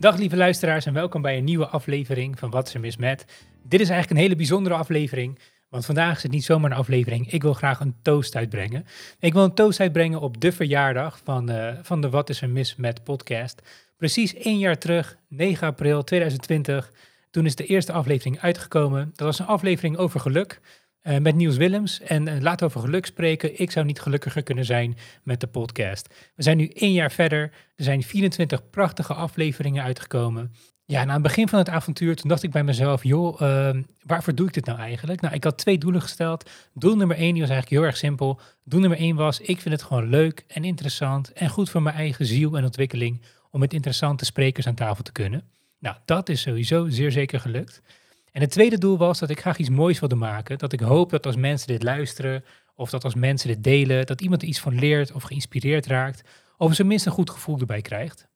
Dag lieve luisteraars en welkom bij een nieuwe aflevering van Wat is er mis met. Dit is eigenlijk een hele bijzondere aflevering, want vandaag is het niet zomaar een aflevering. Ik wil graag een toast uitbrengen. Ik wil een toast uitbrengen op de verjaardag van, uh, van de Wat is er mis met podcast. Precies één jaar terug, 9 april 2020, toen is de eerste aflevering uitgekomen. Dat was een aflevering over geluk. Uh, met Niels Willems. En uh, laten we over geluk spreken. Ik zou niet gelukkiger kunnen zijn met de podcast. We zijn nu één jaar verder. Er zijn 24 prachtige afleveringen uitgekomen. Ja, na het begin van het avontuur, toen dacht ik bij mezelf, joh, uh, waarvoor doe ik dit nou eigenlijk? Nou, ik had twee doelen gesteld. Doel nummer één, die was eigenlijk heel erg simpel. Doel nummer één was, ik vind het gewoon leuk en interessant en goed voor mijn eigen ziel en ontwikkeling om met interessante sprekers aan tafel te kunnen. Nou, dat is sowieso zeer zeker gelukt. En het tweede doel was dat ik graag iets moois wilde maken. Dat ik hoop dat als mensen dit luisteren, of dat als mensen dit delen, dat iemand er iets van leert of geïnspireerd raakt, of zijn minst een goed gevoel erbij krijgt.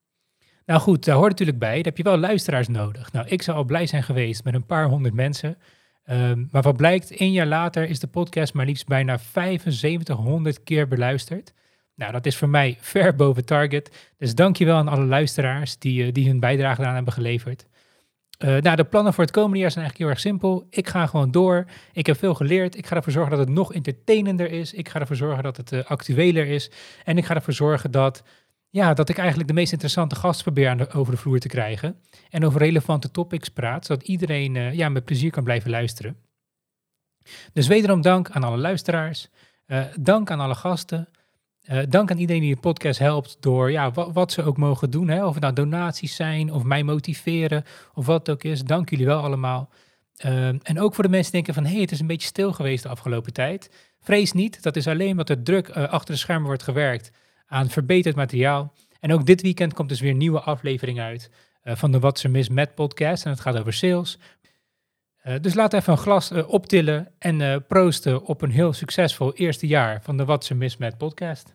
Nou goed, daar hoort natuurlijk bij, daar heb je wel luisteraars nodig. Nou, ik zou al blij zijn geweest met een paar honderd mensen. Um, maar wat blijkt, één jaar later is de podcast maar liefst bijna 7500 keer beluisterd. Nou, dat is voor mij ver boven target. Dus dankjewel aan alle luisteraars die, uh, die hun bijdrage eraan hebben geleverd. Uh, nou, de plannen voor het komende jaar zijn eigenlijk heel erg simpel. Ik ga gewoon door. Ik heb veel geleerd. Ik ga ervoor zorgen dat het nog entertainender is. Ik ga ervoor zorgen dat het uh, actueler is. En ik ga ervoor zorgen dat, ja, dat ik eigenlijk de meest interessante gasten probeer over de vloer te krijgen. En over relevante topics praat, zodat iedereen uh, ja, met plezier kan blijven luisteren. Dus wederom dank aan alle luisteraars. dank aan alle gasten. Uh, dank aan iedereen die de podcast helpt door ja, wat, wat ze ook mogen doen. Hè? Of het nou donaties zijn of mij motiveren of wat het ook is. Dank jullie wel allemaal. Uh, en ook voor de mensen die denken van hé, hey, het is een beetje stil geweest de afgelopen tijd. Vrees niet, dat is alleen omdat er druk uh, achter de schermen wordt gewerkt aan verbeterd materiaal. En ook dit weekend komt dus weer een nieuwe aflevering uit van de Wat ze mis met podcast. En het gaat over sales. Dus laat even een glas optillen en proosten op een heel succesvol eerste jaar van de Wat ze mis met podcast.